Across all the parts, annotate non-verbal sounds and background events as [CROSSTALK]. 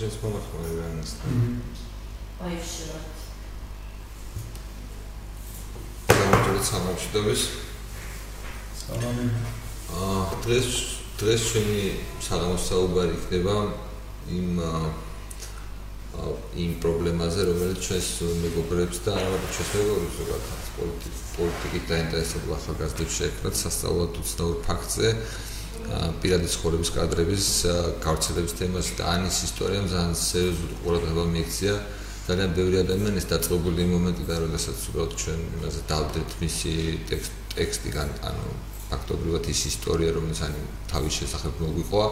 ჯერ შეიძლება მომახმარე რანს. აი შეიძლება. გამარჯობა სამშვიდობის. სალამი. აა დღეს დღეს ჩვენი საღამოს საუბარი იქნება იმ იმ პრობლემაზე, რომელიც ჩვენს მეგობრებს და ჩვენს მეგობრებს ზოგადად პოლიტიკით დაინტერესებულ ახალგაზრდებს შეექმნათ სასწაულად უცნაურ ფაქტზე. პირადი ცხოვრების კადრების გავრცელების თემას და ანის ისტორიამ ძალიან სერიოზული ყურადღება მიექცია. ძალიან ბევრი ადამიანის დაწყებული მომენტი და როდესაც უბრალოდ ჩვენ იმაზე დავდეთ მისი ტექსტი გან ანუ ფაქტობრივად ის ისტორია რომელიც ani თავის შესახებ მოგვიყვა.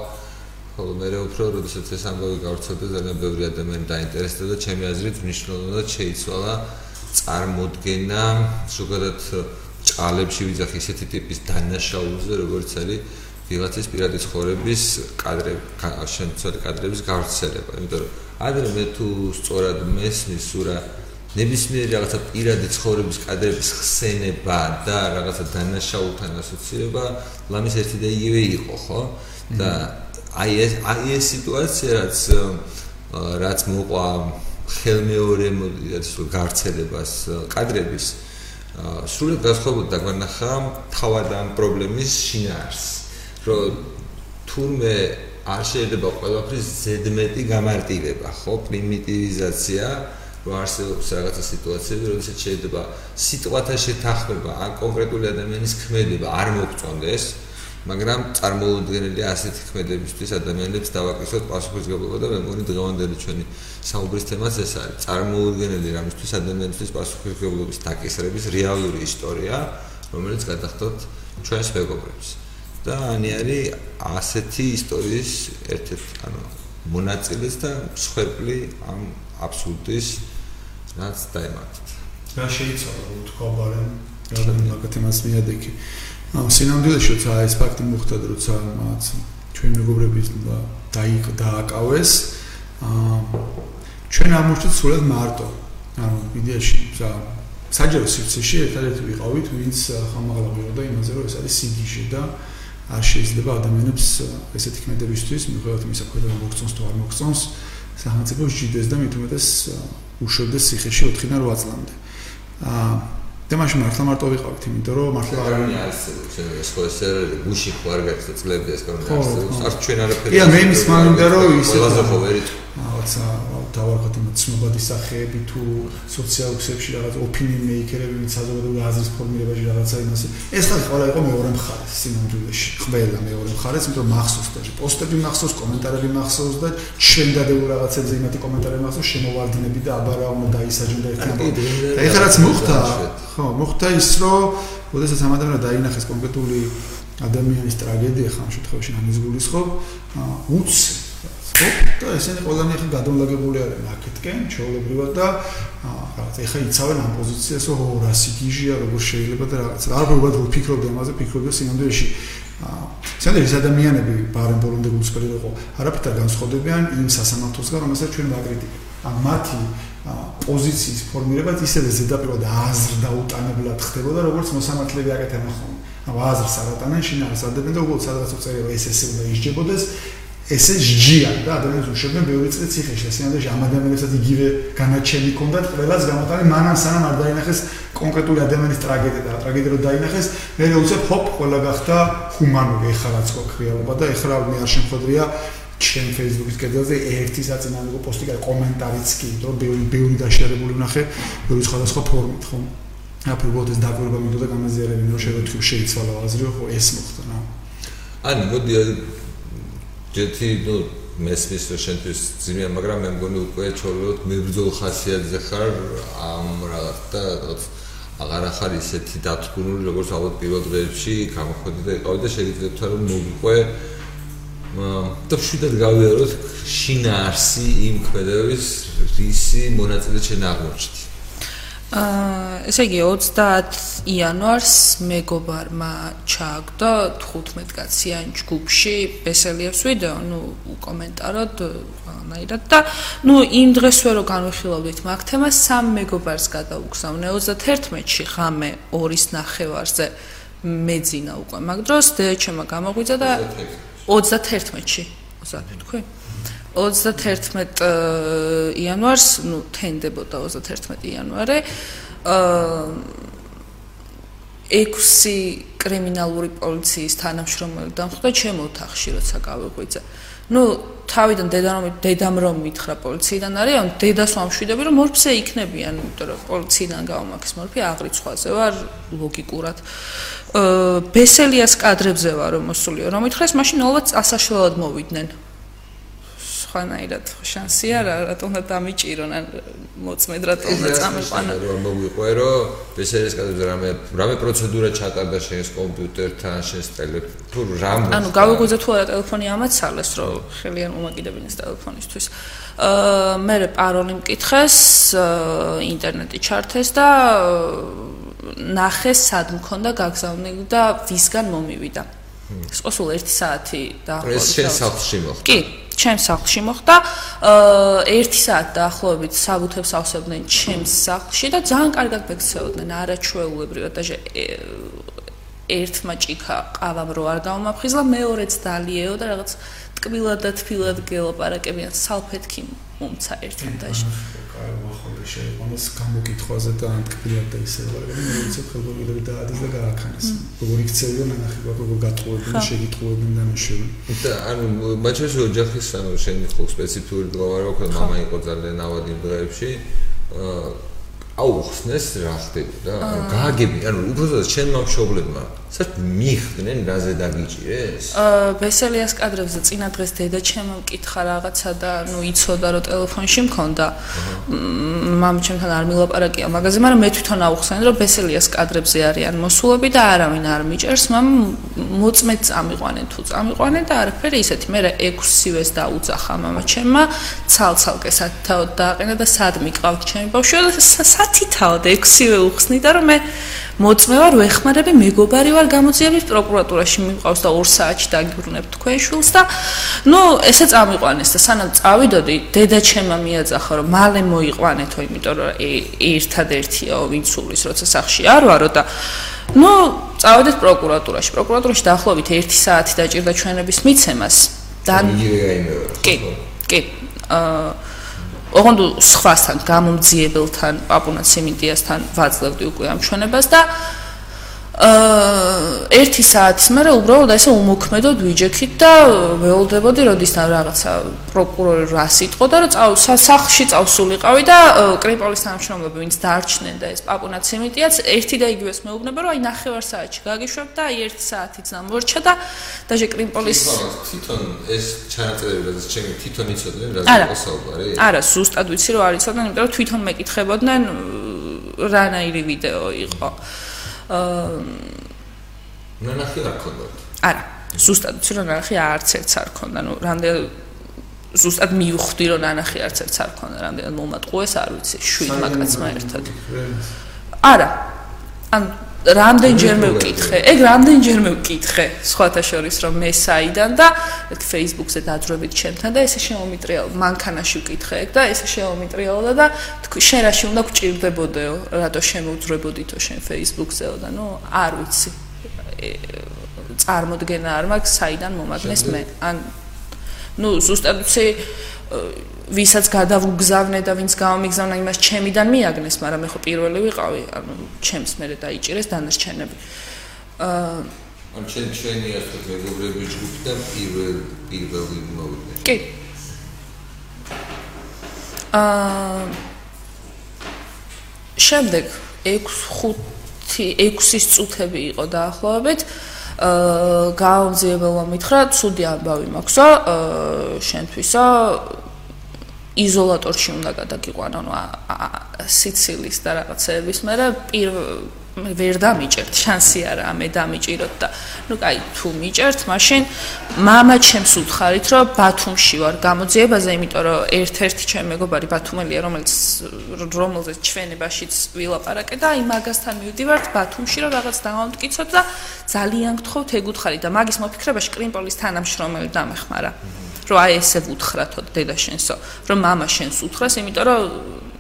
ხოლო მე უფრო როდესაც ეს ამბავი გავრცელდა ძალიან ბევრი ადამიანი დაინტერესდა და ჩემი აზრით მნიშვნელოვნად შეიცვალა წარმოდგენა ზოგადად ჭალებში ვიძახი ესეთი ტიპის დანაშაულზე როგორც არის ვიღაცის პირადი ცხოვრების კადრები, შემცველი კადრების გავრცელება. იმიტომ რომ ადრე მე თუ სწორად მესმის სურა ნებისმიერი რაღაცა პირადი ცხოვრების კადრების ხსენება და რაღაცა დანაშაულთან ასოცირება, ლამის ერთი და იგივე იყო, ხო? და აი ეს აი ეს სიტუაცია რაც რაც მოყვა ხელმეორე მოდი გავრცელებას კადრების სრულად გასხოვდა და განახა თავად ამ პრობლემის შინაარსს. რომ თურმე არ შეიძლება ყველაფრის ზედმეტი გამარტივება, ხო, პრიმიტივიზაცია, რომ არსებობს რაღაცა სიტუაციები, როდესაც შეიძლება სიტყვათა შეთანხმება ან კონკრეტული ადამიანის ქმედება არ მოგწონდეს, მაგრამ წარმოუდგენელი ასეთი ქმედებისთვის ადამიანებს დავაკისოთ პასუხისგებლობა და მე მგონი დღევანდელი ჩვენი საუბრის თემაც ეს არის. წარმოუდგენელი რამისთვის ადამიანისთვის პასუხისგებლობის დაკისრების რეალური ისტორია, რომელიც გადახდოთ ჩვენს მეგობრებს. და ანი არის ასეთი ისტორიის ერთ-ერთი ანუ მონაწილეს და მსხვერპლი ამ აბსურდის რაც დაემართეთ. რა შეიცვალა უთქვა ბარემ რა მაგათ იმას მიადექი. ამ სინამდვილეში როცა ეს ფაქტი მოხდა და როცა მათ ჩვენ მეგობრების დაი დააკავეს აა ჩვენ ამოჩვით სულად მარტო. ანუ იდეაში ზა საჯარო სივრცეში ერთადერთი ვიყავით ვინც ხამაღლა მივიდა იმაზე რომ ეს არის სიგიჟე და არ შეიძლება ადამიანებს ესეთი ქმედებისთვის, მიუხედავად იმისა, რომ მოგწონს თუ არ მოგწონს, სახელმწიფო ჟიდეს და მით უმეტეს უშოვდეს ციხეში 4-დან 8 წლამდე. აა და მაშინ მართლა მარტო ვიყავით, იმიტომ რომ მართლა არ არის ეს ხო ეს გუში ხო არ გაქვს წლები ეს კანონი არის. არ ჩვენ არაფერი. კი, მე იმის მამინდა რომ ისე ყველაზე ხო ვერით. რაღაცა დავარქოთ იმ ცნობადი სახეები თუ სოციალურ ქსელში რაღაც ოპინიონ მეიკერები ვინც საზოგადოებრივი აზრის ფორმირებაში რაღაცა იმას ეს ხალხი ყველა იყო მეორე მხარე სინამდვილეში ყველა მეორე მხარე იმიტომ რომ მახსოვს და პოსტები მახსოვს კომენტარები მახსოვს და ჩვენ დადებულ რაღაცებზე იმათი კომენტარები მახსოვს შემოვარდინები და აბა რა უნდა დაისაჯონ და ერთად და ეხლა რაც მოხდა ხო მოხდა ის რომ ოდესაც ამ ადამიანმა დაინახეს კონკრეტული ადამიანის ტრაგედია ხან შემთხვევაში ამის გულისხმობ და ესენი ყველანი ახლა გადამლაგებული არიან აქეთკენ ჩაოლებრივად და რაღაც ეხა იცავენ ამ პოზიციას რომ რა სიგიჟია როგორ შეიძლება და რაღაც. რა პრობლემა რო ფიქრობდი ამაზე ფიქრობდი სინამდვილეში სანდერ ეს ადამიანები ბარემ ბოლომდე გულწრფელი იყო არაფერთან განსხვავდებიან იმ სასამართლოსგან რომელსაც ჩვენ ვაკრიტიკებთ ან მათი პოზიციის ფორმირებაც ისევე ზედაპირულად აზრ დაუტანებლად ხდებოდა როგორც მოსამართლეები აკეთებენ ხოლმე ანუ აზრს არატანენ შინაარს ადებენ და უბრალოდ სადღაც უწერია ეს ესე უნდა ისჯებოდეს ესე ჯჯია და ადამიანს უშვებენ ბევრი წელი ციხეში. და სინამდვილეში ამ ადამიანებსაც იგივე განაჩენი ჰქონდათ ყველას გამოტანი მანამ სანამ არ დაინახეს კონკრეტული ადამიანის ტრაგედია. და ტრაგედია რო დაინახეს? მე უცებ ჰოპ ყველა გახდა ჰუმანური ეხლა რაც გვაქვს რეალობა და ეხლა მე არ შემხედრია ჩემ Facebook-ის კედელზე ერთი საწინააღმდეგო პოსტი და კომენტარიც კი რომ ბევრი ბევრი დაშერებული ვნახე ბევრი სხვადასხვა ფორმით ხო? აფრობოდ ეს დაგვირება მინდოდა გამაზიარებინ რომ შეიძლება შეიცვალა აზრი ხო ეს მოხდა რა. ანუ მოდი ჯეთი ნუ მესმის რომ შენთვის ძიმია მაგრამ მე მგონი უკვე ჩოლოდ მებრძოლ ხასიათზე ხარ ამ რაღაც და რაღაც აღარ ახარ ისეთი დათქმული როგორც ალბათ პირველ დღეებში გამოხდი და იყავი და შეიძლება რომ მოგიყვე. და შვიდად გავიაროთ შინაარსი იმ ქმედების რისი მონაწილე შენ აღმოჩნდი ესე იგი 30 იანვარს მეგობარმა ჩააგდო 15 კაციან ჯგუფში. ბესელიევს ვიდეო, ნუ კომენტარად ანაირად და ნუ იმ დღესვე რო განვიხილავდით მაგ თემას სამ მეგობარს გადავუგზავნე 31-ში ღამე 2-ის ნახევარზე მეძინა უკვე მაგ დროს დეჩემა გამოგვიძა და 31-ში 30 თქვი 31 იანვარს, ну, თენდებოდა 31 იანვარი. აა 6 კრიმინალური პოლიციის თანამშრომელი დამხვდა ჩემ ოთახში, როცა გავიღვიძე. ну თავიდან დედამ დედამ რომ მითხრა პოლიციიდან არის ან დედას ვამშვიდები რომ მორფზე იქნებიან იმიტომ რომ პოლიციიდან გავმაქს მორფი აღრიცხვაზე ვარ ლოგიკურად აა ბესელიას კადრებზე ვარ რომ მოსულიო რომ მითხრეს მაშინ ალბათ ასაშველად მოვიდნენ სხვანაირად შანსი არა რატომ და დამიჭირონ ან მოწმედ რატომ და წამიყვანა რომ მოგვიყვე რომ ბესელიას კადრებზე რამე რამე პროცედურა ჩატარდა შენს კომპიუტერთან შენს ტელეფონთან თუ რამ ანუ გავიგოძე თუ არა ტელეფონი ამაცალეს რომ ხელიან უმაკიდებინეს ტელეფონისთვის აა მე პაროლი მკითხეს ინტერნეტი ჩართეს და ნახეს სად მქონდა გაგზავნილი და ვისგან მომივიდა. სულ 1 საათი დაახლოებით. ეს შენ სახლში მოხდა? კი, ჩემ სახლში მოხდა. აა 1 საათი დაახლოებით საბუთებს ავსებდნენ ჩემს სახლში და ძალიან კარგად მეკცეოდნენ, არაჩვეულებრივად და ერთმა ჭიქა ყავამ რო არ გამომაფხიზლა, მეორეც დალიეო და რაღაც ტკბილად და თბილად გელაპარაკებიან სალფეთქი მომცა ერთმა დაჟე. აი, ახლა შეიყვანოს გამოკითხვაზე და ანტკბილად და ისე ვარგები, მე ვიცი ხელმოკლები და ადის და გააქანეს. როგორ იქცევიო ნანახი გვაქვს, როგორ გატყუებენ და შეგიტყუებენ და მეშევი. და ანუ მაჩვენებს ოჯახის ანუ შენი ხო სპეციფიური გლოვა რო ხო мама იყო ძალიან ავადი დღეებში. აა აუხსნეს რა ხდებოდა? ანუ გააგები, ანუ უბრალოდ ჩემმა მშობლებმა საერთოდ მიხდნენ რაზე დაგიჭირეს? აა ბესელიას კადრებზე წინა დღეს დედა ჩემო მკითხა რაღაცა და ნუ იცოდა რომ ტელეფონში მქონდა. მამა ჩემთან არ მილაპარაკია მაგაზე, მაგრამ მე თვითონ აუხსენ რომ ბესელიას კადრებზე არიან მოსულები და არავინ არ მიჭერს, მამ მოწმეთ წამიყვანენ თუ წამიყვანენ და არაფერი ისეთი. მე 6-ვეს დაუძახა мама ჩემმა, ცალცალკე სათაოდ დააყენა და სად მიყავთ ჩემი ბავშვი და სათითაოდ 6-ვე უხსნი და რომ მე მოწმე ვარ ვეხმარები მეგობარი ვარ გამოძიების პროკურატურაში. მიყავს და 2 საათში დაგიბრუნებ თქვენ შულს და ნუ ესე წამიყვანეს და სანამ წავიდოდი დედა ჩემმა მიაძახა რომ მალე მოიყვანეთო იმიტომ რომ ერთადერთიაო ვინც უვლის როცა სახში არ ვარო და ნუ წავედით პროკურატურაში. პროკურატურაში დაახლოებით 1 საათი დაჭირდა ჩვენების მიცემას. და კი კი. აა ოღონდ სხვასთან გამომძიებელთან პაპუნა ციმენტიასთან ვაძლევდი უკვე ამ ჩვენებას და აა 1 საათის მერე უბრალოდ ესე უმოქმედოდ ვიჯექით და ველოდებოდი როდისთან რაღაცა პროკურორი რა სიტყვა და რომ სახლში წავსულიყავი და კრიპოლის თანამშრომლები ვინც დარჩნენ და ეს პაპუნა ცემენტიაც ერთი და იგივეს მეუბნება რომ აი ნახევარ საათში გაგიშვებ და აი 1 საათიც დამორჩა და დაჟე კრიპოლის თვითონ ეს ჩანაწერები რაც ჩემი თვითონ იცოდნენ რა იყო საუბარი? არა, ზუსტად ვიცი რომ არ იცოდნენ, იმიტომ რომ თვითონ მეკითხებოდნენ რანაირი ვიდეო იყო. აა ნანახი რა ქონდა? არა, ზუსტად ვიცი რომ ნანახი არც ერთს არ ქონდა, ნუ რამდენ ზუსტად მივხვდი რომ ნანახი არც ერთს არ ქონდა, რამდენ მომატყუეს არ ვიცი, შვიდმა კაცმა ერთად. არა. ან რამდენჯერმე ვკითხე? ეგ რამდენჯერმე ვკითხე? სხვათა შორის რომ მე საიდან და Facebook-ზე დაძრებით ჩემთან და ესე შემომიტრიალ მანქანაში ვკითხე ეგ და ესე შემომიტრიალდა და თქვი შენ რაში უნდა გჭირდებოდეო? რატო შემოვძრებოდითო შენ Facebook-ზეო და ნუ არ ვიცი. წარმოდგენა არ მაქვს საიდან მომაგნეს მე. ან ნუ ზუსტად ვიცი ვისაც გადავუგზავნე და ვინც გამომიგზავნა იმას ჩემიდან მიაგნეს, მაგრამ მე ხო პირველი ვიყავი, ანუ ჩემს მერე დაიჭირეს დანარჩენები. აა ან ჩვენ ჩვენი ასე მეგობრები ჯგუფი და პირველ პირველი მოვიდნენ. კი. აა შემდეგ 6 5 6-ის წუთები იყო დაახლოებით. აა გაამძიებელმა მითხრა, ცუდი ამბავი მაქვსო, აა შენთვისო იზოლატორში უნდა გადაგიყვანო სიცილის და რაღაცეების, მაგრამ ვერ დამიჭერთ, შანსი არა, მე დამიჭიროთ და ну кай თუ მიჭერთ, მაშინ мама ჩემს უთხარით, რომ ბათუმში ვარ გამოძიებაზე, იმიტომ რომ ერთ-ერთი ჩემი მეგობარი ბათუმელია, რომელიც რომელზეც ჩვენებაშიც ვილაპარაკე და აი მაგასთან მივდივართ ბათუმში, რომ რაღაც დავამტკიცოთ და ძალიან გთხოვთ ეგუთხარი და მაგის მოფიქრებაში კრიმპოლის თანამშრომელი დამეხმარა. რომ აი ესე ვუთხრათო დედა შენსო, რომ мама შენს უთხრას, იმიტომ რომ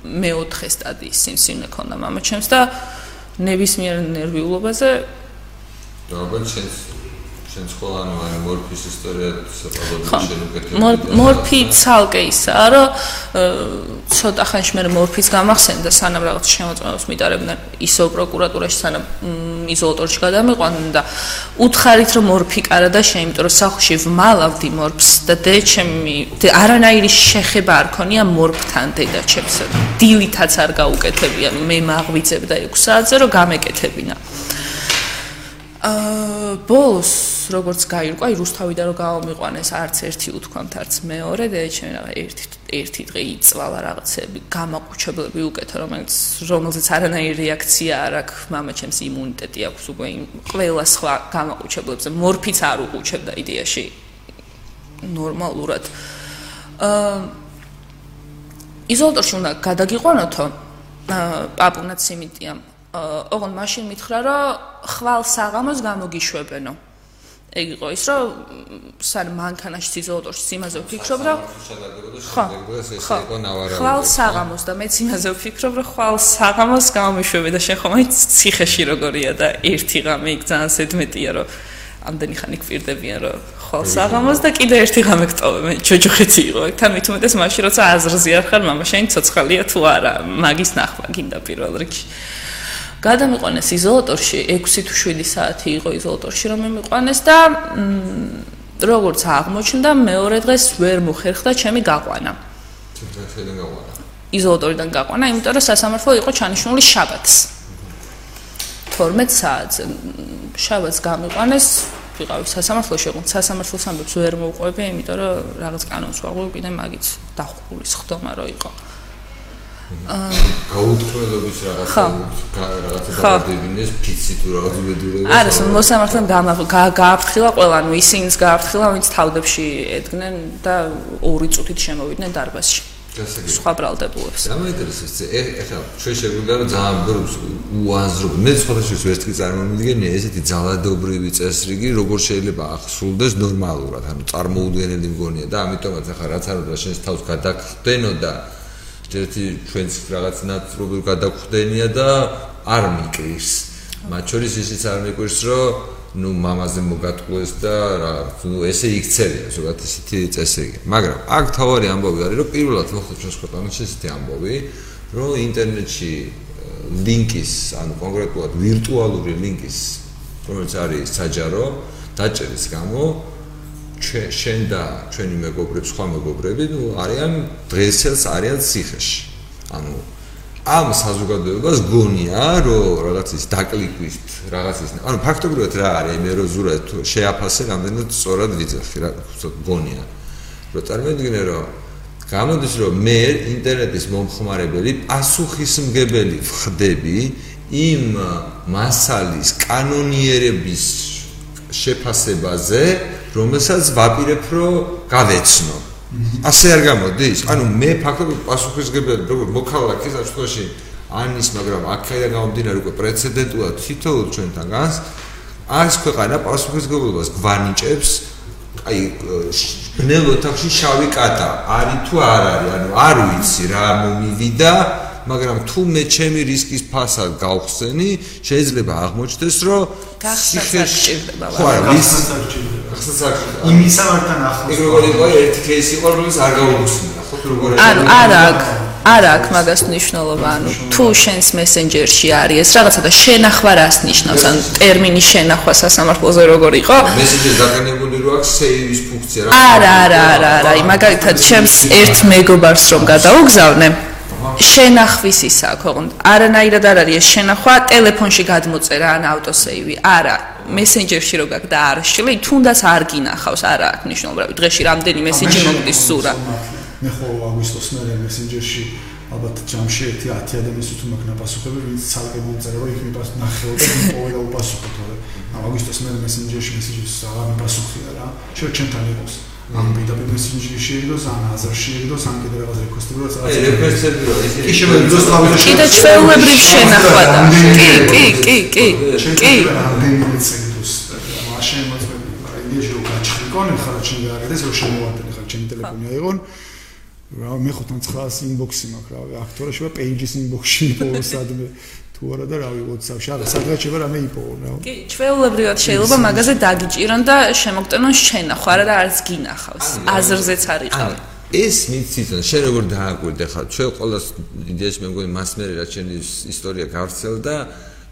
მეოთხე სტადიის სიმსივნე ქონდა мама ჩემს და ნებისმიერ ნერვიულობაზე. ალბათ შენს შენ სხვა ანუ აი მორფის ისტორია ხო შენ უკეთებ მორ- მორფი ცალკე ისაა რომ ცოტა ხანში მე მორფის გამახსენდა სანამ რაღაც შემოწმებას მიტარებდნენ ისო პროკურატურაში სანამ იზოლატორში გადამიყვანენ და უთხარით რომ მორფი კარა და შე იმიტომ რომ სახლში ვმალავდი მორფს და დედჩემი დე- არანაირი შეხება არ ქონია მორფთან დედაჩემსა დილითაც არ გაუკეთებია მე მაღვიძებ და 6 საათზე რომ გამეკეთებინა. აა ბოლოს როგორც გაირკვა, აი რუსთავიდან რომ გამომიყვანეს არც ერთი უთქვამთ, არც მეორე და ეჩემ რა ერთი ერთი დღე იწვალა რაღაცები, გამაყუჩებლები უკეთა, რომელიც რომელზეც არანაირი რეაქცია არ აქვს, მამაჩემს იმუნიტეტი აქვს უკვე იმ ყველა სხვა გამაყუჩებლებზე, მორფიც არ უყუჩებდა იდეაში. ნორმალურად. აა იზოლატორში უნდა გადაგიყვანოთო პაპუნაც იმიტიამ აა ოღონ მაშინ მითხრა რომ ხვალ საღამოს გამოგიშვებენო ეგ იყო ის რომ სან მანქანაში ციზოტორში სიმაზე ვფიქრობ რა ხო ხვალ საღამოს და მეც იმაზე ვფიქრობ რომ ხვალ საღამოს გამომშვები და შენ ხომ აი ციხეში როგორია და ერთი ღამე იქ ძალიან სედმეტია რომ ამდენი ხანი გპირდებიან რომ ხვალ საღამოს და კიდე ერთი ღამე გტოვე. მე ჯოჯოხეთი იყო ეგ თან მით უმეტეს მაშინ როცა აზრზე არ ხარ მამა შენ ცოცხალია თუ არა? მაგის ნახვა გინდა პირველ რიგში. გადამიყვანეს იზოლატორში 6 თუ 7 საათი იყო იზოლატორში რომ მიმიყვანეს და როგორც აღმოჩნდა მეორე დღეს ვერ მოხერხდა ჩემი გაყვანა. იზოლატორიდან გაყვანა იმიტომ რომ სასამართლო იყო ჩანიშნული შაბათს. 12 საათზე შაბათს გამიყვანეს ვიყავი სასამართლოში იყო სასამართლოს ამბებს ვერ მოუყვები იმიტომ რომ რაღაც კანონს ვაღვი კიდე მაგით დახურული სხდომა რო იყო გაუთქმელობის რაღაცა რაღაცა ფიცი თუ რაღაც უბედურება არა, მოსამართლემ გააფრთხილა ყველა, ნუ ისინიც გააფრთხილა, ვინც თავდებში ედგნენ და ორი წუთით შემოვიდნენ დარბაზში. სხვა ბრალდებულებს. დამაინტერესებს ეხ- ეხლა ჩვენ შეგვიძლია რომ ძალიან ბევრს უაზრობ. მე სხვადასხვა ვერც კი წარმოვიდგენია ესეთი ძალადობრივი წესრიგი როგორ შეიძლება ახსრულდეს ნორმალურად ანუ წარმოუდგენელი მგონია და ამიტომაც ახლა რაც არ უნდა შენს თავს გადაგხდენო და ერთ-ერთი ჩვენს რაღაც ნაწრობილ გადაგხვდენია და არ მიკრის. მათ შორის ისიც არ მიკვირს, რომ ნუ მამაზე მოგატყუეს და რაღაც ნუ ესე იქცევია ზოგადად ისეთი წესრიგი. მაგრამ აქ თავარი ამბავი არის, რომ პირველად მოხდა ჩვენს ქვეყანაში ესეთი ამბავი, რომ ინტერნეტში ლინკის, ანუ კონკრეტულად ვირტუალური ლინკის, რომელიც არის საჯარო, დაჭერის გამო შენ და ჩვენი მეგობრები სხვა მეგობრები ну არიან დღესაც არიან ციხეში. ანუ ამ საზოგადოებას გონია რომ რაღაც ის დაკლიკვის რაღაც ის ანუ ფაქტობრივად რა არის? მე რო ზურად თუ შეაფასე რამდენად სწორად ვიძახი რა გონია. რომ წარმოიდგინე რომ გამოდის რომ მე ინტერნეტის მომხმარებელი პასუხისმგებელი ვხდები იმ მასალის კანონიერების შეფასებაზე რომელსაც ვაპირებ რომ გავეცნო. ასე არ გამოდის? ანუ მე ფაქტობრივად პასუხისგებელი როგორ მოქალაქის აშტოში ანის, მაგრამ აქედან გამომდინარე უკვე პრეცედენტულად თითოეულ ჩვენთანგანს ეს ქვეყანა პასუხისგებლობას გვანიჭებს აი ბნელ ოთახში შავი კატა. არის თუ არ არის ანუ არ ვიცი რა მომივიდა მაგრამ თუ მე ჩემი რისკის ფასად გავხსენი შეიძლება აღმოჩნდეს რომ გახსნას არ გჭირდება, ხო არა ვის ხსნას არ გქონდა. იმ მისამართთან ახლოს. ეგ როგორი იყო ერთი кейსი იყო რომელიც არ გაუგზავნა ხო როგორი იყო. ანუ არ აქვს არ აქვს მაგას მნიშვნელობა, ანუ თუ შენს მესენჯერში არის ეს რაღაცა და შენახვა რას ნიშნავს, ან ტერმინი შენახვა სასამართლოზე როგორ იყო? მესენჯერ დაგანებული რო აქვს სეივის ფუნქცია რა. არა, არა, არა, არა, აი მაგალითად ჩემს ერთ მეგობარს რომ გადაუგზავნე შენახვის ის აქვს, ოღონდ არანაირად არ არის შენახვა, ტელეფონში გადმოწერა ან ავტოსეივი, არა. მესენჯერში რო გაქვს და არ შლი, თუნდაც არ გინახავს, არა აქვს მნიშვნელობა, რავი, დღეში რამდენი მესენჯი მოგდის სურა. მე ხო აგვისტოს მერე მესენჯერში ალბათ ჯამში ერთი 10 ადამიანის თუ მაქვს ნაპასუხები, ვინც ცალკე მომწერა, რომ იქ მიპას ნახეო [COUGHS] და ყოველ უპასუხო თორე. აგვისტოს მერე მესენჯერში მესენჯერს აღარ მიპასუხია რა. შეიძლება ჩემთან იყოს. ამ პირდაპირ მესენჯერში იყოს, ან აზარში იყოს, ან კიდე რაღაც რეკვესტები, რაც აი რეფერენსები რო კი ისე შემიძლია თავის კიდე ჩვეულებრივ შენახვა და კი, კი, კი, კი, კი. რამდენიმე ცენტრს მაშინ მოწმები, მაგრამ ინდიაში რო გაჩხიკონ, ხარა ჩემი გარეთ რო შემოვარდნე ხარ ჩემი ტელეფონი აიღონ. რა მე ხო თან ცხას ინბოქსი მაქვს რა აქტორა შევა პეიჯის ინბოქსში იყო სადმე თუ არა და რავი WhatsApp-ში არა სადღაც შეიძლება რამე იპოვონ რა კი ჩვეულებრივად შეიძლება მაგაზე დაგიჭირონ და შემოგტენონ შენახვა რა და არც გინახავს. აზრზეც არიყავ ეს მიციცონ შენ როგორ დააკვირდე ხა ჩვენ ყოველას იდეაში მე მგონი მასმერი რა ჩემი ისტორია გავრცელდა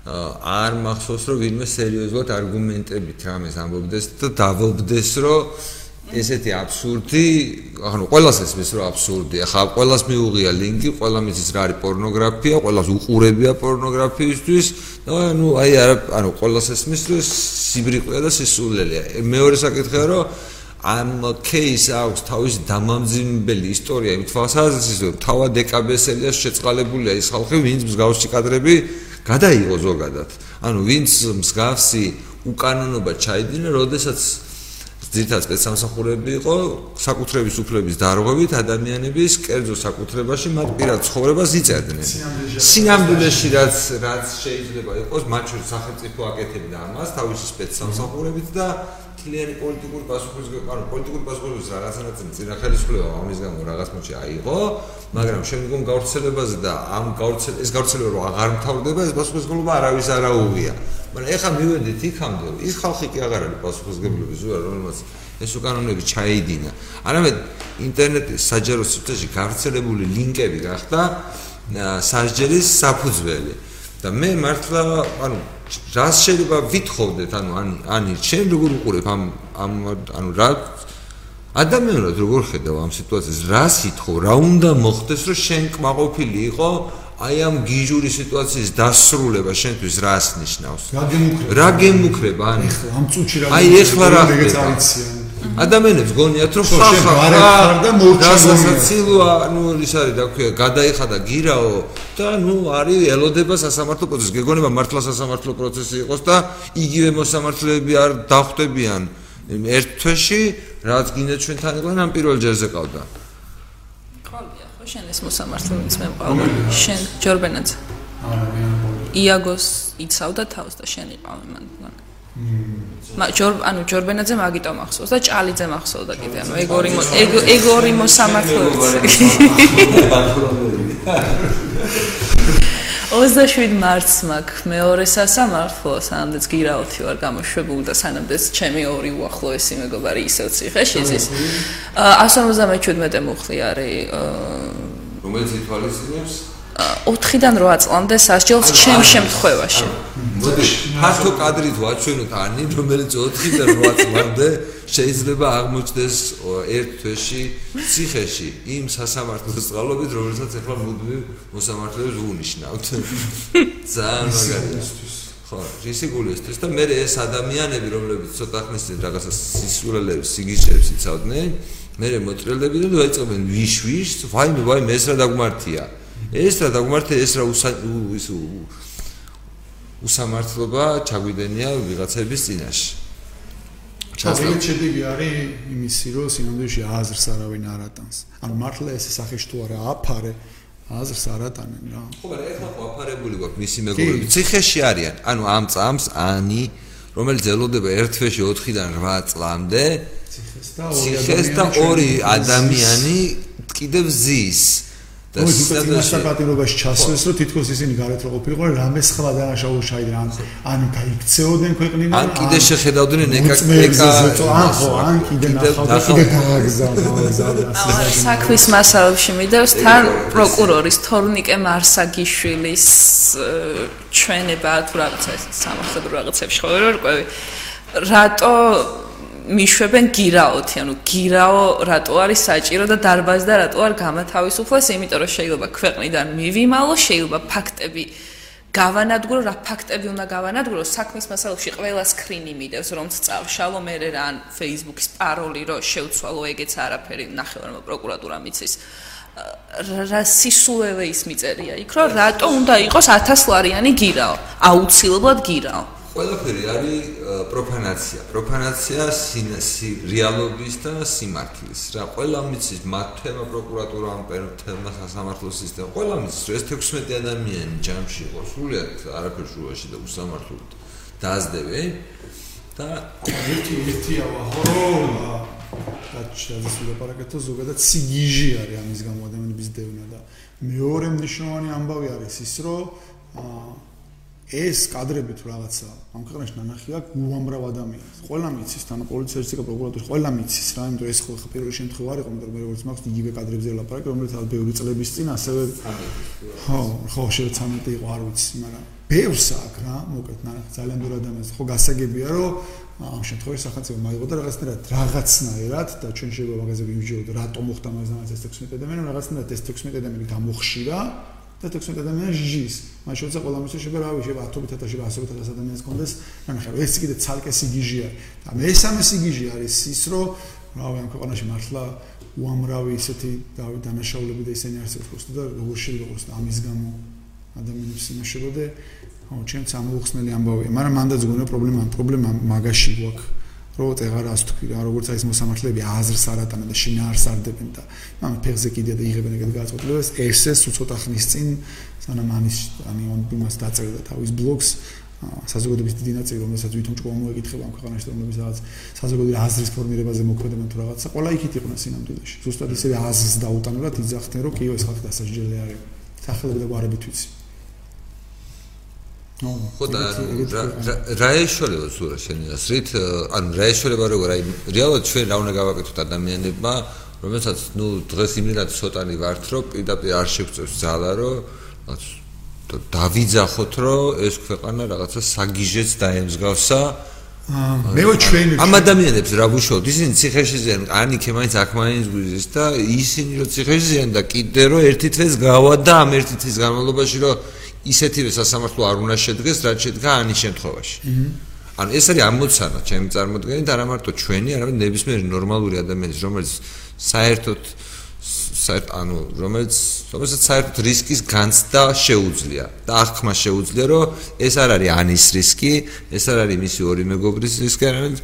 არ მახსოვს რომ ვინმე სერიოზულად არგუმენტებით რამეს ამბობდეს და დავალბდეს რომ ესეთი აბსურდი, ანუ ყოველას ესმის რომ აბსურდია. ხა ყოველას მიუღია ლინკი, ყველა მიცის რა არის პორნოგრაფია, ყოველას უყურებია პორნოგრაფიისთვის და ანუ აი არა, ანუ ყოველას ესმის რომ სიბრიყვეა და სისულელია. მეორე საკითხია რომ ამ кейს აქვს თავის დამამძიმებელი ისტორია იმ თვალსაზრისით, რომ თავა დეკაბესელიას შეწყალებულია ის ხალხი, ვინც მსგავსი კადრები გადაიღო ზოგადად. ანუ ვინც მსგავსი უკანონობა ჩაიდინა, როდესაც ძირთად სპეცსამსახურები იყო საკუთრების უფლების დარღვევით ადამიანების კერძო საკუთრებაში მათ პირად ცხოვრებას იწერდნენ. სინამდვილეში რაც რაც შეიძლება იყოს მათ შორის სახელმწიფო აკეთებდა ამას თავისი სპეცსამსახურებით და თლიანი პოლიტიკური პასუხისმგებლობა, ანუ პოლიტიკური პასუხისმგებლობის რაღაცნაირად წინა ხელისუფლება ამის გამო რაღაც მოჩი აიღო, მაგრამ შემდგომ გავრცელებაზე და ამ გავრცელ ეს გავრცელება რო აღარ მთავრდება, ეს პასუხისმგებლობა არავის არ აუღია. მაგრამ ეხლა მივედით იქამდე, ის ხალხი კი აღარ არის პასუხისმგებლობის ზურა, რომელსაც ეს უკანონები ჩაიდინა. არამედ ინტერნეტის საჯარო სივრცეში გავრცელებული ლინკები გახდა სასჯელის საფუძველი. და მე მართლა, ანუ რას შეიძლება ვითხოვდეთ, ანუ ან ანი შენ როგორ უყურებ ამ ამ ანუ რა ადამიანად როგორ ხედავ ამ სიტუაციას, რას ითხოვ, რა უნდა მოხდეს, რომ შენ კმაყოფილი იყო აი ამ გიჟური სიტუაციის დასრულება შენთვის რას ნიშნავს? რა გემუქრება? რა გემუქრება? ანუ ამ წუთში რა აი ეხლა რა ხდება? ადამიანებს გონიათ რომ ხახა ხარ და მორჩილოა ნუ ის არის და ქვია გადაიხადა გირაო და ნუ არის ელოდება სასამართლო პროცესი გეგონება მართლა სასამართლო პროცესი იყოს და იგივე მოსამართლეები არ დახვდებიან. ერთ თვეში რაც გინდა ჩვენთან იყვნენ ამ პირველ ჯერზე ყავდა. ყავია ხო შენ ეს მოსამართლეებს მე მყავდა შენ ჯორბენაც იაგოს იცავდა თავს და შენ იყავი მან მა ჯორ ანუ ჯორბენაძე მაგიტო მახსოვს და ჭალიძე მახსოვდა კიდე ანუ ეგორი ეგორი მოსამართლეები 27 მარტს მაქვს მეორე სასამართლო, სანამდეც გირაოთი ვარ გამოშვებული და სანამდეც ჩემი ორი უახლოესი მეგობარი ისევ ციხეში ზის. 157 მუხლი არის რომელიც ითვალისწინებს 4-დან 8 წლამდე სასჯელს ჩემ შემთხვევაში. მოდი, ფართო კადრით ვაჩვენოთ ანი, რომელიც 4-დან 8 წლამდე შეიძლება აღმოჩნდეს ერთ თვეში ციხეში იმ სასამართლოს წყალობით, რომელსაც ახლა მუდმივ მოსამართლეებს უნიშნავთ. [LAUGHS] ძალიან მაგარია. ხო, ისე გულისთვის და მე ეს ადამიანები, რომლებიც ცოტა ხნის წინ რაღაცა სისულელებს, სიგიჟებს იცავდნენ, მე მოტრელდებიან და დაიწყებენ ვიშვიშ, ვაიმე, ვაიმე, ეს რა დაგმართია. ეს რა დაგმართია, ეს რა ის უსამართლობა ჩაგვიდენია ვიღაცების წინაშე. ჩასწრებით შედეგი არის იმისი, რომ სინამდვილეში აზრს არავინ არ ატანს. ანუ მართლა ეს სახეში თუ არა აფარე, აზრს არ ატანენ რა. ხო, მაგრამ ეხლა ხო აფარებული გვაქვს მისი მეგობრები. ციხეში არიან. ანუ ამ წამს ანი, რომელიც ელოდება ერთ თვეში 4-დან 8 წლამდე, ციხეს და ორი ადამიანი კიდევ ზის. და სიტუაციაში პატიმრობაში ჩასვეს რომ თითქოს ისინი გარეთ რო ყოფილიყო რამე სხვა დანაშაულო ჩაიდნენ ან ან გაიქცეოდნენ ქვეყნიდან ან კიდე შეხედავდნენ ეკა ეკა ან ხო ან კიდე ნახავდნენ კიდე გააგზავნა საქმის მასალებში მიდევს თან პროკურორის თორნიკე მარსაგიშვილის ჩვენება თუ რაღაცა სამართლებრივ რაღაცებში ხო ვერ ვარკვევი რატო მიშვებენ გირაოთი, ანუ გირაო რატო არის საჭირო და დარბაზი და რატო არ გამათავისუფლეს, იმიტომ რომ შეიძლება ქვეყნიდან მივიმალო, შეიძლება ფაქტები გავანადგურო, რა ფაქტები უნდა გავანადგურო, საქმის მასალებში ყველა სკრინი მიდევს, რომ წავშალო მე რა ან Facebook-ის პაროლი რო შევცვალო, ეგეც არაფერი ნახევარმა პროკურატურა მიცის. რა სისულელე ის მიწერია იქ, რომ რატო უნდა იყოს 1000 ლარიანი გირაო? აუცილებლად გირაო. ყველაფერი არის პროფანაცია. პროფანაცია სინესი რეალობის და სიმართლის. რა ყველა მიცის მათ თემა პროკურატურა ამ თემა სასამართლო სისტემა. ყველა მიცის რომ ეს 16 ადამიანი ჯამში იყო სულიად არაფერ შუაში და უსამართლოდ დაასდები და ერთი ერთია ვაჰო გაჩაძეს ვილაპარაკეთო ზოგადად სიგიჟი არის ამის გამო ადამიანების დევნა და მეორე მნიშვნელოვანი ამბავი არის ის რომ ეს კადრები თუ რაღაცა ამ ქვეყანაში ნანახი აქვს უამრავ ადამიანს. ყველა მიცის, თან პოლიცია შეიძლება პროკურატურა ყველა მიცის რა, იმიტომ ეს ხო პირველი შემთხვევა არ იყო, მაგრამ მე როგორც მაქვს იგივე კადრებზე ლაპარაკი, რომელიც ალბათ ბევრი წლების წინ ასევე ხო, ხო, შეიძლება 13 იყო, არ ვიცი, მაგრამ ბევრს აქვს რა, მოკლედ ნანახი ძალიან ბევრი ადამიანს. ხო გასაგებია, რომ ამ შემთხვევაში სახელმწიფო მაიღო და რაღაცნაირად რაღაცნაირად და ჩვენ შეიძლება მაგაზე ვიმჯეროთ, რატომ მოხდა მას ეს 16 ადამიანი, რაღაცნაირად ეს 16 ადამიანი გამოხშირა და 16 ადამიანს ჟის. მას შეიძლება ყველა მისო შეიძლება რავი, შეიძლება 10.000 და შეიძლება 100.000 ადამიანს კონდეს. ნახე, ეს კიდე ცალკე სიგიჟია. და მესამე სიგიჟი არის ის, რომ რავი, ამ ქვეყანაში მართლა უამრავი ისეთი დავი დანაშაულები და ისინი არსებობს და როგორ შეიძლება იყოს ამის გამო ადამიანებს იმაშებოდე. ხო, ჩემს ამოხსნელი ამბავია, მაგრამ მანდაც გონია პრობლემა, პრობლემა მაგაში გვაქვს. რო წეღარას თქვი რა როგორც აი ეს მოსამართლეები აზრს არატანენ და შინაარს არდებენ და ამ ფეხზე კიდე და იღებენ ეგეთ გადაწყვეტილებას ესეს უცოტა ხნის წინ სანამ ამის ამი იმას დაწერდა თავის ბლოგს საზოგადოების დიდი ნაწილი რომელსაც ვითომ ჭკუა მოეკითხება ამ ქვეყანაში რომლებიც რაღაც საზოგადოების აზრის ფორმირებაზე მოქმედებენ თუ რაღაცა ყველა იქით იყვნენ სინამდვილეში. ზუსტად ისე აზრს დაუტანებად იძახდნენ რომ კიო ეს ხალხი დასაჯდელი არის. სახელები და გვარები თვითი ხო და რა ეშოლება სურა შენი ასრით ანუ რა ეშოლება როგორ აი რეალურად ჩვენ რა უნდა გავაკეთოთ ადამიანებმა რომელსაც ნუ დღეს იმილად ცოტანი ვართ რომ პირდაპირ არ შეგვწევს ძალა რომ დავიძახოთ რომ ეს ქვეყანა რაღაცა საგიჟეც დაემსგავსა მე ვარ ჩვენი ამ ადამიანებს რა გუშოთ ისინი ციხეში ზიან ან იქ მაინც აქ მაინც გვიზის და ისინი რომ ციხეში ზიან და კიდე რომ ერთი დღეს გავა და ამ ერთი დღის განმავლობაში რომ ისეთივე სასამართლო არ უნდა შედგეს, რაც შედგა ანის შემთხვევაში. ანუ ეს არის ამოცანა ჩემი წარმოდგენით, არა მარტო ჩვენი, არამედ ნებისმიერი ნორმალური ადამიანის, რომელიც საერთოდ საერთ ანუ რომელიც რომელსაც საერთოდ რისკის განცდა შეუძლია და აღქმა შეუძლია, რომ ეს არ არის ანის რისკი, ეს არ არის მისი ორი მეგობრის რისკი, არამედ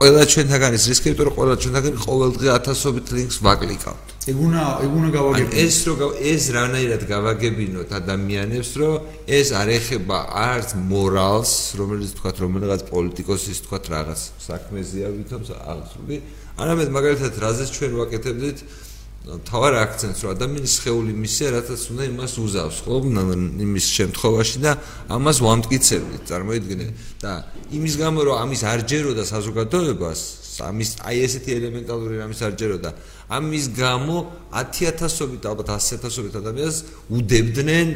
ყველა ჩვენთაგანის რისკი, იმიტომ რომ ყველა ჩვენთაგანი ყოველდღე ათასობით ლინკს ვაკლიკავთ. ეგ უნდა ეგ უნდა გავაგებინოთ. ეს რო ეს რანაირად გავაგებინოთ ადამიანებს, რომ ეს არ ეხება არც მორალს, რომელიც თქვა რომელიღაც პოლიტიკოსის თქვა რაღაც საქმეზეა ვითომ აღწრული, არამედ მაგალითად რაზეც ჩვენ ვაკეთებდით თავარ აქცენტს რომ ადამიანის ხეული მისია რასაც უნდა იმას უზავს ხო? იმის შემთხვევაში და ამას ვამტკიცებდით წარმოიდგინე. და იმის გამო რომ ამის არ ჯეროდა საზოგადოებას ამის აი ესეთი ელემენტალური რამის არ ჯეროდა ამის გამო 10000ობით ალბათ 100000ობით ადამიანს უდებდნენ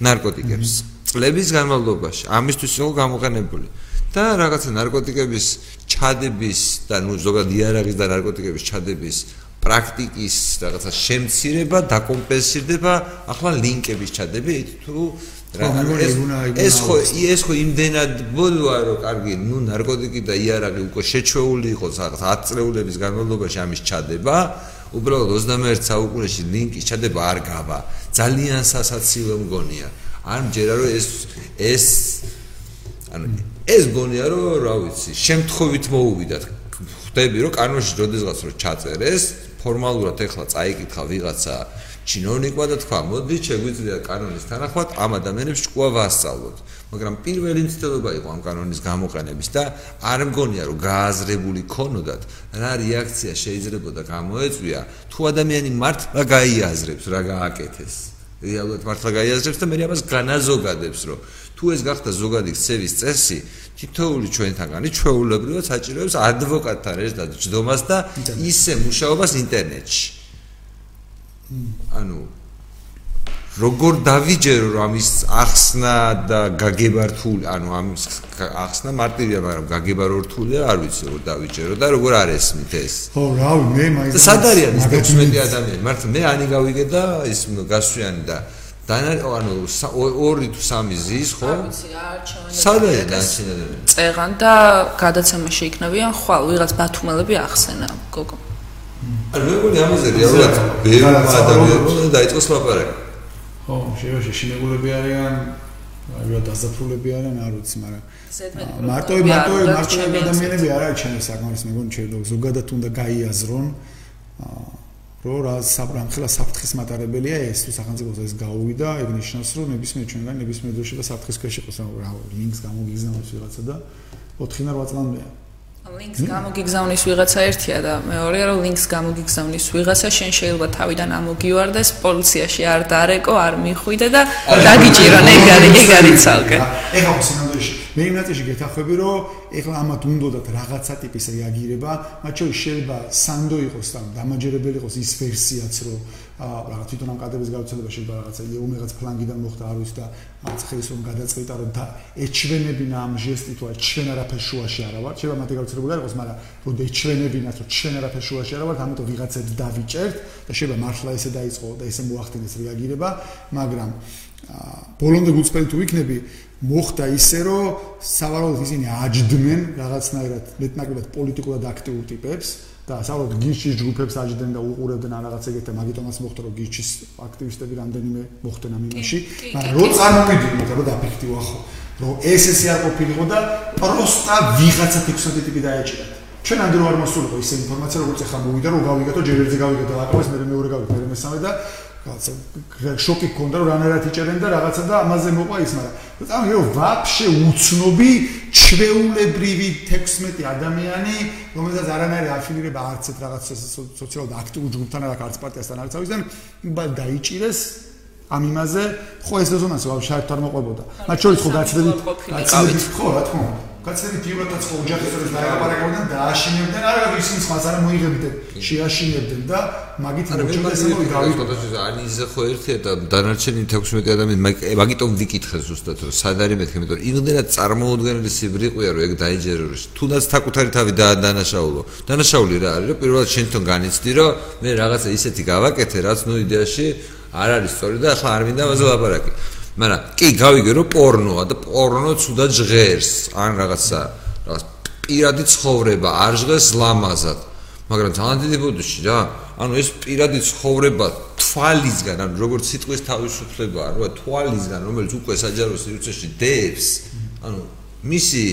ნარკოტიკებს. წლების განმავლობაში ამისთვის იყო გამოყენებული. და რაღაცა ნარკოტიკების ჩადების და ნუ ზოგადად იარაღის და ნარკოტიკების ჩადების პრაქტიკის რაღაცა შემცირება დაკომპენსირდება ახლა ლინკების ჩადებით თუ ეს ხო ეს ხო იმდენად ბოლოა რომ კარგი ნუ ნარკოტიკი და იარაღი უკვე შეჩვეული იყო რაღაც 10 წლეულების განმავლობაში ამის ჩადება. უბრალოდ 21 საუკუნეში ლინკის ჩადება არ გავა. ძალიან სასაცილო მგონია. არ მჯერა რომ ეს ეს ანუ ეს გონია რომ რა ვიცი შემთხვევით მოუვიდათ. ხვდები რომ კანონში როდესღაც რომ ჩაწერეს ფორმალურად ეხლა წაიკითხა ვიღაცა ჩინოვნიკმა და თქვა მოდი შეგვიძლია კანონის თანახმად ამ ადამიანებს ჭკუა ვასწავლოთ. მაგრამ პირველი მცდელობა იყო ამ კანონის გამოყენების და არ მგონია რომ გააზრებული ქონოდათ რა რეაქცია შეიძლებოდა გამოეწვია თუ ადამიანი მართლა გაიაზრებს რა გააკეთეს. რეალურად მართლა გაიაზრებს და მე ამას განაზოგადებს რომ თუ ეს გახდა ზოგადი ქცევის წესი თითოეული ჩვენთაგანი ჩვეულებრივად საჭიროებს ადვოკატთან ერთად ჯდომას და ისე მუშაობას ინტერნეტში. ანუ როგორ დავიჯერო რომ ამის ახსნა და გაგება რთული, ანუ ამის ახსნა მარტივია, მაგრამ გაგება რთულია, არ ვიცი როგორ დავიჯერო და როგორ არესმით ეს. ხო, რავი, მე მაინც სად არის ეს 16 ადამიანი? მართლა მე ანი გავიგე და ის გასვიანი და დანა ანუ ორი თუ სამი ზის ხო? არ ვიცი, არ ჩავანე. სადაა დანჩენილი? წეღან და გადაცემა შეიქნებიან ხვალ ვიღაც ბათუმელები ახსენა გოგო. ანუ მე მგონი ამაზე რეალურად ბევრი ადამიანი დაიწყოს ლაპარაკი. ხო, შეიძლება შეშინებულები არიან, აი დასაფრულები არიან, არ ვიცი, მაგრამ მარტო მარტო მარტო ადამიანები არ არის ჩემს საკმარის მე მგონი შეიძლება ზოგადად უნდა გაიაზრონ. აა რომ რა საბრამ ხელა საფრთხის მატარებელია ეს თუ სახელმწიფოს ეს გაუვიდა ეგ ნიშნავს რომ ნებისმიერ ჩვენგან ნებისმიერ დროში და საფრთხის ქვეშ იყოს რა ლინკს გამოგიგზავნის ვიღაცა და 4-8 წლამდეა ლინკს გამოგიგზავნის ვიღაცა ერთია და მეორეა რომ ლინკს გამოგიგზავნის ვიღაცა შენ შეიძლება თავიდან ამოგივარდეს პოლიციაში არ დარეკო არ მიხვიდე და დაგიჭირონ ეგ არის ეგ არის ცალკე. ეხლა ხო სინამდვილეში მე იმ ნაწილში გეთახები რომ ეხლა ამათ უნდათ რაღაცა ტიპის რეაგირება მათ შორის შეიძლება სანდო იყოს და დამაჯერებელი იყოს ის ვერსიაც რომ რაღაც თვითონ ამ კადრების გაუცელება შეიძლება რაღაცა იუმერაც ფლანგიდან მოხდა არ ვიცი და ცხელის რომ გადაწყვიტა რომ და ეჩვენებინა ამ ჟესტით თუ ჩვენ არაფერ შუაში არა ვარ შეიძლება მათი გაუცელებული არ იყოს მაგრამ რომ ეჩვენებინათ რომ ჩვენ არაფერ შუაში არა ვარ ამიტომ ვიღაცებს დავიჭერთ და შეიძლება მართლა ესე დაიწყო და ესე მოახდინეს რეაგირება მაგრამ ბოლომდე გუწფელი თუ იქნები მოხდა ისე რომ სავარაუდოდ ისინი აჯდნენ რაღაცნაირად მეტნაკლებად პოლიტიკურად აქტიურ ტიპებს და სავარაუდოდ გიჩის ჯგუფებს აჯდნენ და უყურებდნენ ან რაღაც ეგეთე მაგიტომაც მოხდა რომ გიჩის აქტივისტები რამდენიმე მოხდნენ ამ იმაში მაგრამ რო წარმოვიდნენ რომ დაფიქტივა ხო რომ ეს ესე არ ყოფილიყო და პროსტა ვიღაცა ფიქსოდი ტიპი დაეჭირათ ჩვენ ამდენ არ მოსულიყო ისე ინფორმაცია როგორც ახლა მოვიდა რომ გავიგეთო ჯერ ერთზე გავიგეთო აკავეს მე მეორე გავიგეთო მე მესამე და რაღაცა შოკი ქონდა რომ რანერად იჭერენ და რაღაცა და ამაზე მოყვა ის მაგრამ წამი რომ ვაფშე უცნობი ჩვეულებრივი 16 ადამიანი რომელსაც არანაირი აფილირება არც ერთ რაღაც სოციალურ აქტიურ ჯგუფთან არა კარც პარტიასთან არც ავისთან იბა დაიჭირეს ამ იმაზე. ხო ეს რეზონანსი ვაფშე არ მოყვებოდა. მათ შორის ხო გაცდებით გაცდებით ხო რა თქმა უნდა კაცები პირველადაც ხო ოჯახისწორეს დაეყარებოდნენ და აშინებდნენ არა ისინი სხვას არ მოიღებდნენ შეაშინებდნენ და მაგით მოჭრდეს რომ გავიყოთ ან ისე ხო ერთია და დანარჩენი 16 ადამიანი მაგიტომ ვიკითხე ზუსტად რომ სად არის მეთქე მეტყვი იმდენად წარმოუდგენელი სიბრიყვია რომ ეგ დაიჯერო თუნდაც თაკუთარი თავი დაანაშაულო დანაშაული რა არის რომ პირველად შენ თვითონ განიცდი რომ მე რაღაცა ისეთი გავაკეთე რაც ნუ იდეაში არ არის სწორი და ახლა არ მინდა ამაზე ლაპარაკი მაგრამ კი გავიგე რომ პორნოა და პორნო ცუდად ჟღერს. ან რაღაცა რაღაც პირადი ცხოვრება არ ჟღერს ლამაზად. მაგრამ ძალიან დიდი ბუდუში რა. ანუ ეს პირადი ცხოვრება თვალისგან ანუ როგორც სიტყვის თავისუფლებაა რა თვალისგან რომელიც უკვე საჯარო სივრცეში დევს ანუ მისი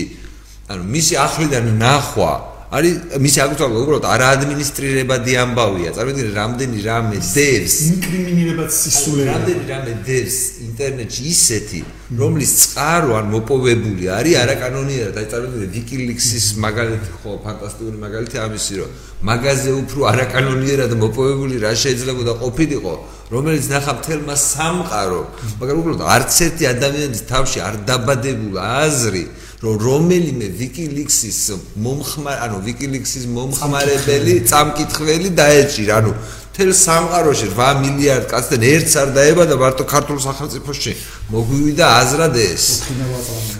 ანუ მისი ახლიდან ნახვა არის მისი აკუთვნილება უბრალოდ არა ადმინისტრირებადი ამბავია. წარმოიდგინე, რამდენი რამე დევს ინკრიმინირებად სისულელე. რამდენი რამე დევს ინტერნეტში ისეთი, რომლის წყარო ან მოპოვებული არის არაკანონიერად. აი წარმოიდგინე WikiLeaks-ის მაგალითი ხო ფანტასტიკური მაგალითი ამისი, რომ მაგაზე უფრო არაკანონიერად მოპოვებული რა შეიძლება და ყოფილიყო, რომელიც ნახა მთელმა სამყარო, მაგრამ უბრალოდ არც ერთი ადამიანის თავში არ დაბადებულა აზრი რომ რომელიმე WikiLeaks-ის მომხმარ, ანუ WikiLeaks-ის მომხმარებელი წამკითხველი დაეჭირა, ანუ თელ სამყაროში 8 მილიარდ კაცთან ერთს არ დაებადა მარტო ქართულ სახელმწიფოში. მოგვივიდა აზრად ეს.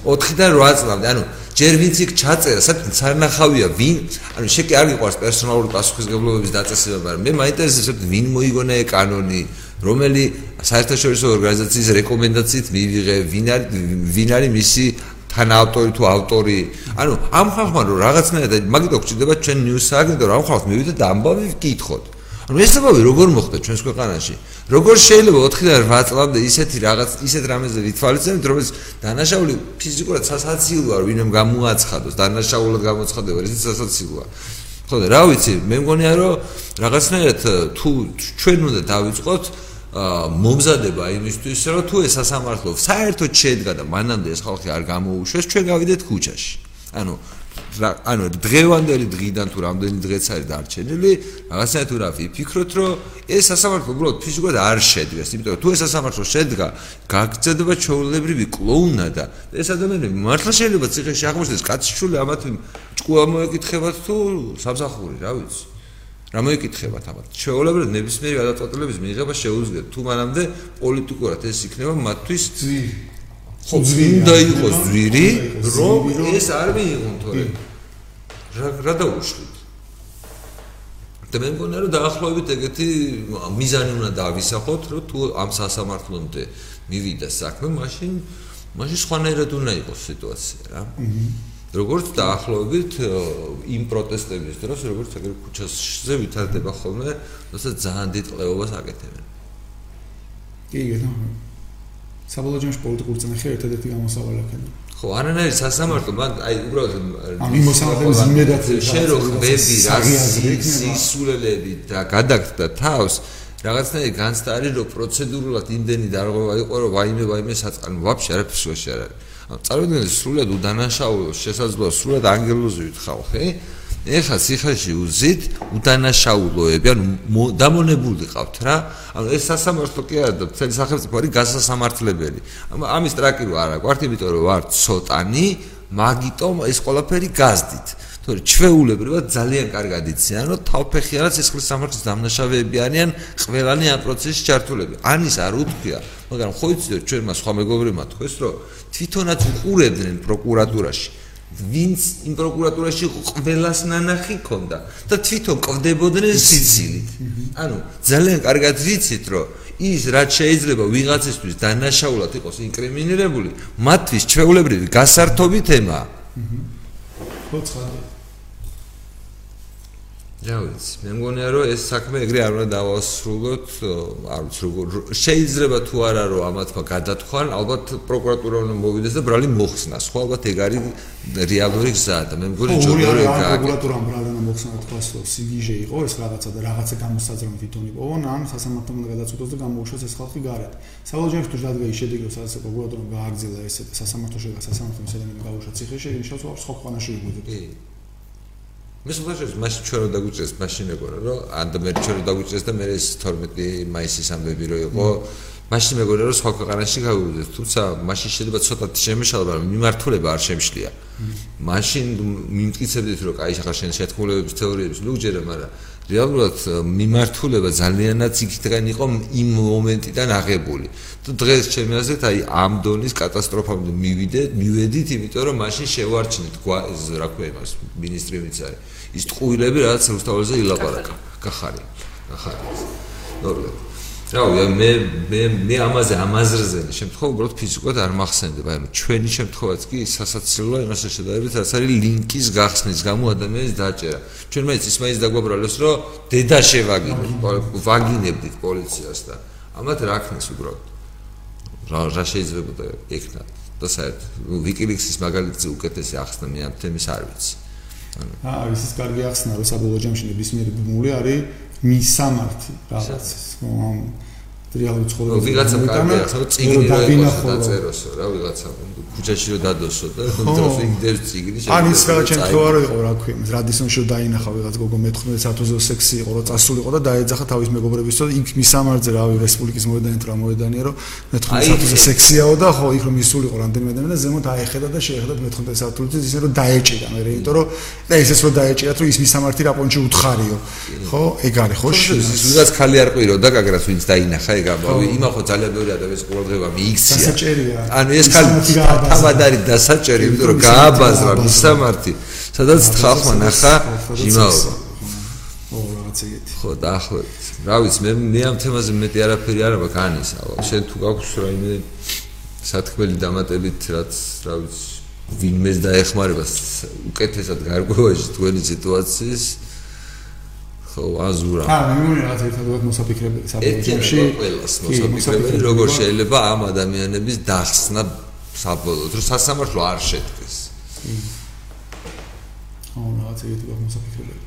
4-დან 8 წლამდე, ანუ ჯერ ვინც იქ ჩაწერა, საერთოდ სარნახავია ვინ, ანუ შეკი არ გიყვარს პერსონალური პასუხისგებლობების დაწესება, მაგრამ მე მაინტერესებს ვინ მოიგონა ე კანონი, რომელი საერთაშორისო ორგანიზაციის რეკომენდაციით მივიღე, ვინ არის ვინ არის მისი თანაავტორი თუ ავტორი. ანუ ამ ხალხმა რომ რაღაცნაირად მაგიტო გჭირდება ჩვენ ნიუს აგენტო ამ ხალხს მივიდეთ და ამბავი ვკითხოთ. ანუ ეს ამბავი როგორ მოხდა ჩვენს ქვეყანაში? როგორ შეიძლება 4-დან 8 წლამდე ისეთი რაღაც ისეთ რამეზე ვითვალისწინებთ, რომელიც დანაშაული ფიზიკურად სასაცილოა, ვინმე გამოაცხადოს, დანაშაულად გამოცხადება, ეს სასაცილოა. ხო და რა ვიცი, მე მგონია რომ რაღაცნაირად თუ ჩვენ უნდა დავიწყოთ მომზადება იმისთვის, რომ თუ ეს სასამართლო საერთოდ შედგა და მანამდე ეს ხალხი არ გამოუშვეს, ჩვენ გავიდეთ ქუჩაში. ანუ ანუ დღევანდელი დღიდან თუ რამდენი დღეც არის დარჩენილი, რაღაცა თუ რა ვიფიქროთ, რომ ეს სასამართლო უბრალოდ ფიზიკურად არ შედგეს, იმიტომ რომ თუ ეს სასამართლო შედგა, გაგრძელდება ჩაოლებრივი კლოუნა და ეს ადამიანები მართლა შეიძლება ციხეში აღმოჩნდეს კაცშული ამათი ჭკუა მოეკითხებათ თუ სამსახური, რა ვიცი. რა მოიკითხებათ ამათ? შეუულებრივად ნებისმიერი გადაწყვეტილების მიღება შეუძლიათ თუ მანამდე პოლიტიკურად ეს იქნება მათთვის ძვირი. ხო, ძვირდა იყოს ძვირი, რომ ეს არ მიიღონ თორე. რა რა დაუშვით? და მე მგონია რომ დაახლოებით ეგეთი მიზანი უნდა დავისახოთ, რომ თუ ამ სასამართლომდე მივიდა საქმე, მაშინ მაშინ სხვანაირად უნდა იყოს სიტუაცია რა. აჰა. როგორც დაახლოებით იმ პროტესტების დროს, როგორც ეგრე ქუჩაზე ვითარდება ხოლმე, თორსა ძალიან დიდ ყლეობას აკეთებენ. კი, გეტო. საბოლოო ჯამში პოლიტიკურ წნეხი ერთადერთი გამოსავალი აქედან. ხო, არანაირი სასამართლო, მაგრამ აი უბრალოდ ამ იმოსავალებს იმედად შენ რო ხვდები რა სისულელები და გადაგდა თავს რაღაცნაირი განცდა არის რომ პროცედურულად იმდენი დარღვევა იყო რომ ვაიმე ვაიმე საწყანი ვაფშე არაფერს შეშე არ არის. წარმოიდგინეთ სრულად უდანაშაულო შესაძლოა სრულად ანგელოზივით ხალხი ეხლა ციხეში უზით უდანაშაულოები, ანუ მო- დამონებული ყავთ რა. ანუ ეს სასამართლო კი არა და მთელი სახელმწიფო არის გასასამართლებელი. ამ ამის ტრაკი არა გვართ, იმიტომ რომ ვარ ცოტანი, მაგიტომ ეს ყველაფერი გაზდით. თორე ჩვეულებრივად ძალიან კარგად იციან, რომ თავფეხიანად სისხლის სამართლის დამნაშავეები არიან ყველანი ამ პროცესში ჩართულები. ანის არ უთქვია, მაგრამ ხო იცით ჩვენმა სხვა მეგობრებმა თქვეს, რომ თვითონაც უყურებდნენ პროკურატურაში. ვინც იმ პროკურატურაში ყველას ნანახი ქონდა და თვითონ ყვდებოდნენ სიცილით. ანუ ძალიან კარგად ვიცით, რომ ის რაც შეიძლება ვიღაცისთვის დანაშაულად იყოს ინკრიმინირებული, მათთვის ჩვეულებრივი გასართობი თემაა. ხო ცხადია რა ვიცი, მე მგონია რომ ეს საქმე ეგრე არ უნდა დავასრულოთ, არ ვიცი როგორ შეიძლება თუ არა რომ ამათმა გადათქვან, albათ პროკურატურა უნდა მოვიდეს და ბრალი მოხსნას. ხო ალბათ ეგ არის რეალური გზა და მე მგონი ჯობია რომ ეგ გააკეთოს. პროკურატურამ ბრალანა მოხსნა თქვას რომ სიგიჟე იყო ეს რაღაცა და რაღაცა გამოსაძრამ თვითონ იპოვონ, ან სასამართლომ უნდა გადაწყვეტოს და გამოუშვეს ეს ხალხი გარეთ. საბოლოო ჯამში თუ რადგან ის შედეგი სადაც პროკურატურამ გააგრძელა ესე და სასამართლო შეგა სასამართლო მისადენი გაუშვა ციხეში, ის შეიძლება სხვა ხანაში იგუძებს. კი. მე შეფასებს მაშინ ჩვენ რო დაგვიწეს მაშინ მეგონა რომ ან და მე ჩვენ რო დაგვიწეს და მე ეს 12 მაისის ამბები რო იყო მაშინ მეგონა რომ სხვა ქვეყანაში გავუძეს თუმცა მაშინ შეიძლება ცოტათი შემეშალა მაგრამ მიმართულება არ შემშლია მაშინ მიმტკიცებდით რომ აი ახლა შენ შეთქმულებების თეორიების ლუჯერა მაგრამ რეალურად მიმართულება ძალიანაც იქიდან იყო იმ მომენტიდან აღებული. თუ დღეს ჩემი აზრით აი ამ დონის კატასტროფამდე მივიდეთ მივედით იმიტომ რომ მაშინ შევარჩინეთ რა ქვია იმას მინისტრი ვინც არის ის ტყუილები რაც რუსთაველზე ილაპარაკა. გახარია გახარია ნორვეგია. რა ვიცი მე მე მე ამაზე ამაზრზე შემთხვევა უბრალოდ ფიზიკურად არ მახსენდება. აი ჩვენი შემთხვევაც კი სასაცილოა იმას შედარებით რაც არის ლინკის გახსნის გამო ადამიანის დაჭერა. ჩვენ მეც ის მაინც დაგვაბრალოს რომ დედა შევაგინებ ვაგინებდით პოლიციას და ამათ რა ქნეს უბრალოდ? რა რა შეიძლება ექნა და საერთოდ ვიკილიქსის მაგალითზე უკეთესი ახსნა მე ამ თემის არ ვიცი აა ის ის კარგი ახსნა რომ საბოლოო ჯამში ნებისმიერი ბმული არის მისამართი რაღაც ამ რეალური ცხოვრება ვიღაცა კარგი ახსნა რომ წიგნი რო დაწეროსო რა ვიღაცა ქუჩაში რომ დადოსო და დროს იგდებს წიგნი ან ის რა ჩემთქვა რო იყო რა ქვია რადისონში რომ დაინახა ვიღაც გოგო მე-15 საათზე სექსი იყო რომ წასულიყო და დაეძახა თავის მეგობრებისო იქ მისამართზე რავი რესპუბლიკის მოედანით რა მოედანია რომ მე-15 საათზე სექსიაო და ხო იქ რომ მისულიყო რამდენიმე ადამიანი და ზემოთ აეხედა და შეეხედა მე-15 საათზე ისე რომ დაეჭირა მე იმიტომ რომ და ისეც რომ დაეჭირა რომ ის მისამართი რა პონჩი უთხარიო ხო ეგ არის ხო ვიღაც ხალი არ ყვირო და გაგრას ვინც დაინახა ეგ ამბავი იმა ხო ძალიან ბევრი ადამიანის ყურადღება მიიქცია დასაჭერია ანუ ეს ხალი თავად არის დასაჭერი, იმიტომ რომ გააბაზრა მისამართი, სადაც ხალხმა ნახა იმაო. ო რაღაც ეგეთი. ხო, დაახლოებით. რა ვიცი, მე მე ამ თემაზე მეტი არაფერი არ მაქვს ანის, ალბათ. შენ თუ გაქვს რაიმე სათქმელი დამატებით, რაც რა ვიცი, ვინმეს დაეხმარება უკეთესად გარკვევაში თქვენი სიტუაციის ხო აზურა. აა მე მგონი რაღაც ერთადერთად მოსაფიქრებელი საბოლოოში. ყველას მოსაფიქრებელი როგორ შეიძლება ამ ადამიანების დახსნა საბოლოოდ რომ სასამართლო არ შედგეს. ხო, რაღაც ეგეთი ვარ მოსაფიქრებელი.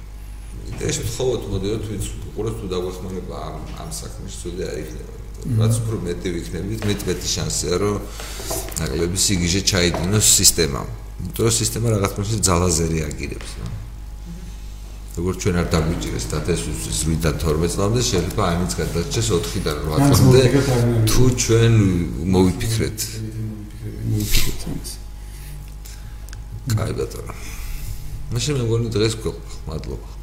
ეს თხოვოთ მოდიოთ ვინც უყურებს თუ დაგვეხმარება ამ ამ საქმეში ცუდი არ იქნება. რაც უფრო მეტი ვიქნებით, მეტ მეტი შანსია რომ ნაკლები სიგიჟე ჩაიდინოს სისტემამ. იმიტომ რომ სისტემა რაღაც მომენტში ძალაზე რეაგირებს. როგორც ჩვენ არ დაგვიჭირეს დათესვის 8-დან 12 წლამდე შეიძლება აინც გადაჭეს 4-დან 8 წლამდე თუ ჩვენ მოვიფიქრეთ. მოვიფიქრეთ ამას. კაი ბატონო. მაშინ მე მგონი დღეს გვყვა. მადლობა.